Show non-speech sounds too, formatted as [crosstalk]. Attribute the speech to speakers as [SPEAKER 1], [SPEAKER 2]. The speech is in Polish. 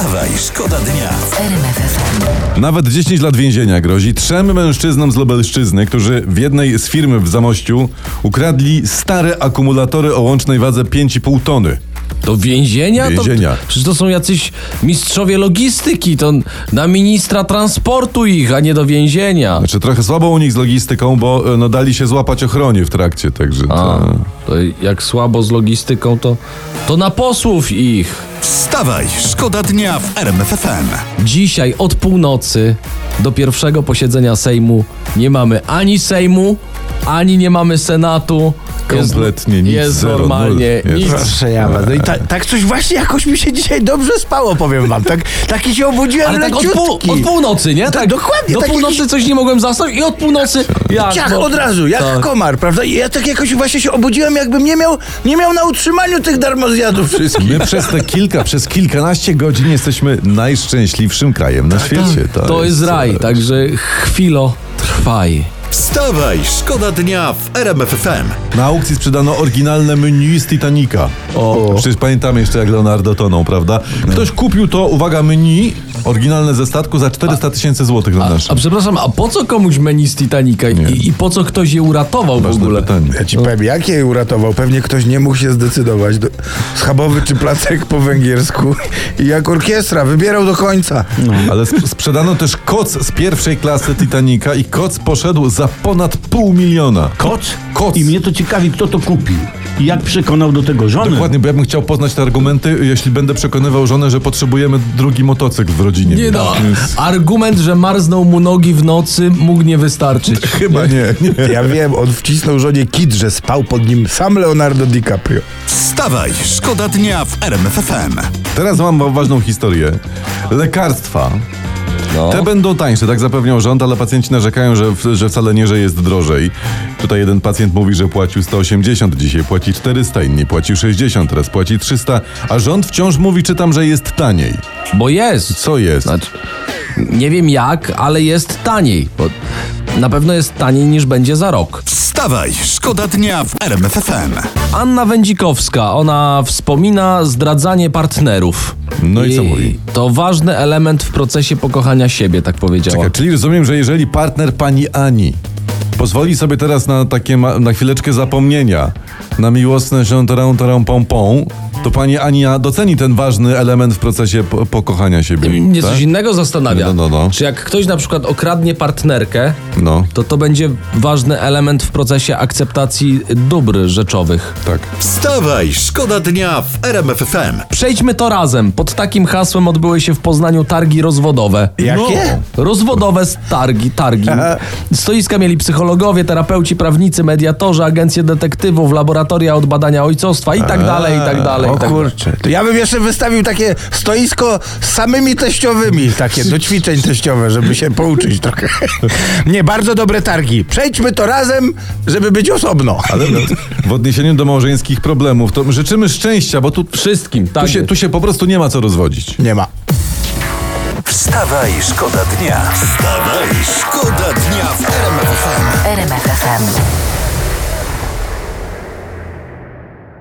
[SPEAKER 1] Wstawaj, szkoda dnia.
[SPEAKER 2] Nawet 10 lat więzienia grozi trzem mężczyznom z Lubelszczyzny, którzy w jednej z firm w Zamościu ukradli stare akumulatory o łącznej wadze 5,5 tony.
[SPEAKER 3] Do więzienia?
[SPEAKER 2] Więzienia.
[SPEAKER 3] To, przecież to są jacyś mistrzowie logistyki, to na ministra transportu ich, a nie do więzienia.
[SPEAKER 2] Znaczy trochę słabo u nich z logistyką, bo e, no, dali się złapać ochronie w trakcie, także
[SPEAKER 3] A,
[SPEAKER 2] to...
[SPEAKER 3] to jak słabo z logistyką, to, to na posłów ich.
[SPEAKER 1] Wstawaj, szkoda dnia w RMF FM.
[SPEAKER 3] Dzisiaj od północy do pierwszego posiedzenia Sejmu nie mamy ani Sejmu, ani nie mamy Senatu. Jest-
[SPEAKER 2] Kompletnie nic,
[SPEAKER 3] Jest
[SPEAKER 2] zero,
[SPEAKER 3] normalnie
[SPEAKER 2] nul. Jest.
[SPEAKER 3] nic.
[SPEAKER 4] Proszę ja was. No i ta, tak coś właśnie jakoś mi się dzisiaj dobrze spało, powiem wam. Tak, taki się obudziłem
[SPEAKER 3] Ale tak od, pół, od północy, nie? Tak,
[SPEAKER 4] dokładnie,
[SPEAKER 3] Do
[SPEAKER 4] tak
[SPEAKER 3] północy
[SPEAKER 4] jakiś-
[SPEAKER 3] coś nie mogłem zasnąć i od północy jak?
[SPEAKER 4] Ciach,
[SPEAKER 3] no.
[SPEAKER 4] od razu, jak
[SPEAKER 3] Tak.
[SPEAKER 4] komar, prawda? I ja tak jakoś właśnie się obudziłem, jakbym nie miał, nie miał na utrzymaniu tych darmozjadów wszystkich.
[SPEAKER 2] My przez te kilka, przez kilkanaście godzin jesteśmy najszczęśliwszym krajem na świecie.
[SPEAKER 3] To jest raj, także chwilo trwaj.
[SPEAKER 1] Wstawaj, szkoda dnia w RMF FM.
[SPEAKER 2] Na aukcji sprzedano oryginalne menu z Titanica.
[SPEAKER 3] O.
[SPEAKER 2] Przecież pamiętamy jeszcze jak Leonardo tonął, prawda? Ktoś kupił to, uwaga, menu oryginalne ze statku za 400 tysięcy złotych na
[SPEAKER 3] A,
[SPEAKER 2] nasze.
[SPEAKER 3] a przepraszam, a po co komuś menu z Titanica i, i po co ktoś je uratował w
[SPEAKER 2] Ważne
[SPEAKER 3] ogóle?
[SPEAKER 2] pytanie.
[SPEAKER 4] Ja ci powiem, jak je uratował? Pewnie ktoś nie mógł się zdecydować. Do, schabowy czy placek po węgiersku. I jak orkiestra, wybierał do końca.
[SPEAKER 2] Ale sp- sprzedano też koc z pierwszej klasy Titanica i koc poszedł za ponad pół miliona.
[SPEAKER 5] Koc?
[SPEAKER 2] Koc.
[SPEAKER 5] I mnie to ciekawi, kto to kupił. Jak przekonał do tego żonę.
[SPEAKER 2] Dokładnie, bo ja bym chciał poznać te argumenty, jeśli będę przekonywał żonę, że potrzebujemy drugi motocykl w rodzinie.
[SPEAKER 3] Nie no,
[SPEAKER 2] Więc
[SPEAKER 3] argument, że marzną mu nogi w nocy mógł nie wystarczyć. [laughs]
[SPEAKER 2] Chyba nie, nie.
[SPEAKER 4] Ja wiem, on wcisnął żonie kit, że spał pod nim sam Leonardo DiCaprio.
[SPEAKER 1] Wstawaj, szkoda dnia w RMF FM.
[SPEAKER 2] Teraz mam ważną historię. Lekarstwa.
[SPEAKER 3] No.
[SPEAKER 2] Te będą tańsze, tak zapewniał rząd, ale pacjenci narzekają, że, że wcale nie, że jest drożej. Tutaj jeden pacjent mówi, że płacił 180, dzisiaj płaci 400, inni płaci 60, teraz płaci 300, a rząd wciąż mówi, czytam, że jest taniej.
[SPEAKER 3] Bo jest.
[SPEAKER 2] Co jest?
[SPEAKER 3] Znaczy, nie wiem jak, ale jest taniej. Bo na pewno jest taniej niż będzie za rok.
[SPEAKER 1] Wstawaj, szkoda dnia w RMF FM.
[SPEAKER 3] Anna Wędzikowska, ona wspomina zdradzanie partnerów.
[SPEAKER 2] No i co mówi?
[SPEAKER 3] To ważny element w procesie pokochania siebie, tak powiedziała.
[SPEAKER 2] Czekaj, czyli rozumiem, że jeżeli partner pani Ani pozwoli sobie teraz na takie na chwileczkę zapomnienia, na miłosne szantarą tarą pompą, to pani Ania doceni ten ważny element w procesie po, pokochania siebie.
[SPEAKER 3] Mnie
[SPEAKER 2] tak?
[SPEAKER 3] coś innego zastanawia.
[SPEAKER 2] No, no, no.
[SPEAKER 3] Czy jak ktoś na przykład okradnie partnerkę,
[SPEAKER 2] No,
[SPEAKER 3] to to będzie ważny element w procesie akceptacji dóbr rzeczowych.
[SPEAKER 2] tak.
[SPEAKER 1] Wstawaj, szkoda dnia w RMF FM.
[SPEAKER 3] Przejdźmy to razem. Pod takim hasłem odbyły się w Poznaniu targi rozwodowe.
[SPEAKER 4] Jakie?
[SPEAKER 3] Rozwodowe s- targi, targi. [laughs] Stoiska mieli psychologowie, terapeuci, prawnicy, mediatorzy, agencje detektywów, laboratoria od badania ojcostwa i tak dalej, i tak dalej.
[SPEAKER 4] O
[SPEAKER 3] i tak
[SPEAKER 4] kurczę. To ja bym jeszcze wystawił takie stoisko z samymi teściowymi, takie do ćwiczeń teściowe, żeby się pouczyć trochę. [laughs] Nie, bardzo dobre targi. Przejdźmy to razem, żeby być osobno.
[SPEAKER 2] Ale no, w odniesieniu do małżeńskich problemów, to życzymy szczęścia, bo tu,
[SPEAKER 3] Wszystkim, tak.
[SPEAKER 2] tu, się, tu się po prostu nie ma co rozwodzić.
[SPEAKER 4] Nie ma.
[SPEAKER 1] Wstawaj, szkoda dnia. Wstawaj, szkoda dnia w RMF FM.
[SPEAKER 6] RMF FM.